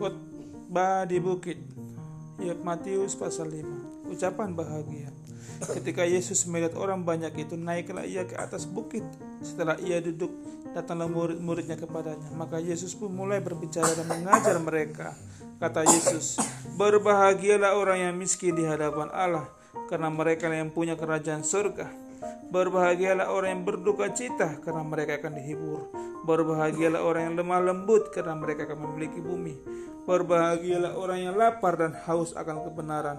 khotbah di bukit. Ya, Matius pasal 5. Ucapan bahagia. Ketika Yesus melihat orang banyak itu, naiklah ia ke atas bukit. Setelah ia duduk, datanglah murid-muridnya kepadanya. Maka Yesus pun mulai berbicara dan mengajar mereka. Kata Yesus, Berbahagialah orang yang miskin di hadapan Allah, karena mereka yang punya kerajaan surga. Berbahagialah orang yang berduka cita, karena mereka akan dihibur. Berbahagialah orang yang lemah lembut, karena mereka akan memiliki bumi. Berbahagialah orang yang lapar dan haus akan kebenaran,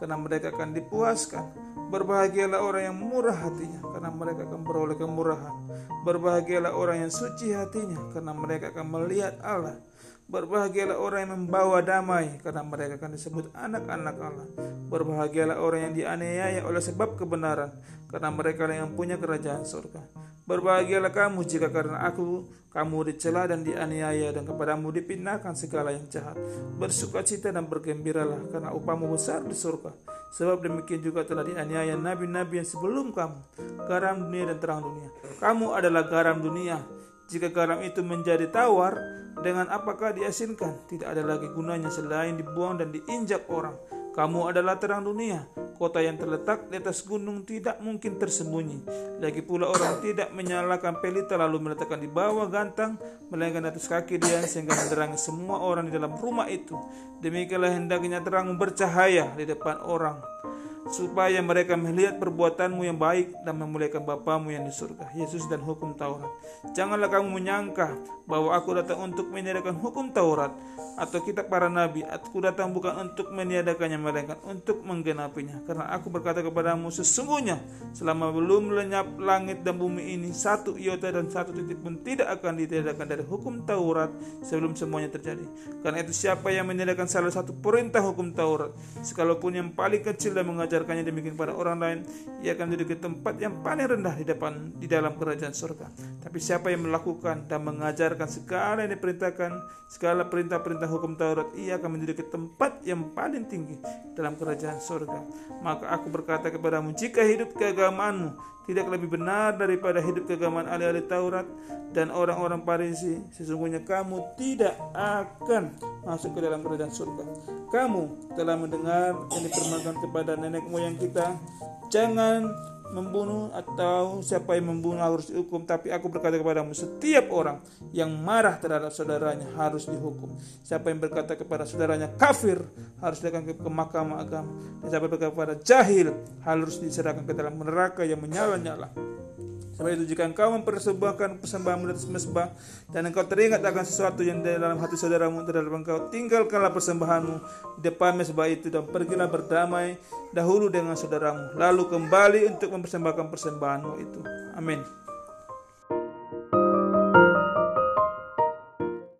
karena mereka akan dipuaskan. Berbahagialah orang yang murah hatinya, karena mereka akan beroleh kemurahan. Berbahagialah orang yang suci hatinya, karena mereka akan melihat Allah. Berbahagialah orang yang membawa damai karena mereka akan disebut anak-anak Allah. Berbahagialah orang yang dianiaya oleh sebab kebenaran karena mereka yang punya kerajaan surga. Berbahagialah kamu jika karena aku kamu dicela dan dianiaya dan kepadamu dipindahkan segala yang jahat. Bersukacita dan bergembiralah karena upahmu besar di surga. Sebab demikian juga telah dianiaya nabi-nabi yang sebelum kamu. Garam dunia dan terang dunia. Kamu adalah garam dunia. Jika garam itu menjadi tawar, dengan apakah diasinkan? Tidak ada lagi gunanya selain dibuang dan diinjak orang. Kamu adalah terang dunia. Kota yang terletak di atas gunung tidak mungkin tersembunyi. Lagi pula orang tidak menyalakan pelita lalu meletakkan di bawah gantang, melainkan atas kaki dia sehingga menerangi semua orang di dalam rumah itu. Demikianlah hendaknya terang bercahaya di depan orang supaya mereka melihat perbuatanmu yang baik dan memuliakan Bapamu yang di surga. Yesus dan hukum Taurat. Janganlah kamu menyangka bahwa aku datang untuk meniadakan hukum Taurat atau kitab para nabi. Aku datang bukan untuk meniadakannya, melainkan untuk menggenapinya. Karena aku berkata kepadamu, sesungguhnya selama belum lenyap langit dan bumi ini, satu iota dan satu titik pun tidak akan ditiadakan dari hukum Taurat sebelum semuanya terjadi. Karena itu siapa yang meniadakan salah satu perintah hukum Taurat, sekalipun yang paling kecil dan mengajar mengajarkannya demikian pada orang lain, ia akan duduk di tempat yang paling rendah di depan di dalam kerajaan surga. Tapi siapa yang melakukan dan mengajarkan segala yang diperintahkan, segala perintah-perintah hukum Taurat, ia akan menduduki tempat yang paling tinggi dalam kerajaan surga. Maka aku berkata kepadamu, jika hidup keagamaanmu tidak lebih benar daripada hidup keagamaan ahli-ahli Taurat dan orang-orang Farisi, sesungguhnya kamu tidak akan masuk ke dalam kerajaan surga. Kamu telah mendengar yang dipermakan kepada nenek moyang kita, jangan membunuh atau siapa yang membunuh harus dihukum. Tapi aku berkata kepadamu setiap orang yang marah terhadap saudaranya harus dihukum. Siapa yang berkata kepada saudaranya kafir harus diserahkan ke, ke mahkamah agama. Dan siapa yang berkata kepada jahil harus diserahkan ke dalam neraka yang menyala-nyala Sebab itu jika engkau mempersembahkan persembahanmu di atas mesbah dan engkau teringat akan sesuatu yang dalam hati saudaramu terhadap engkau, tinggalkanlah persembahanmu di depan mesbah itu dan pergilah berdamai dahulu dengan saudaramu, lalu kembali untuk mempersembahkan persembahanmu itu. Amin.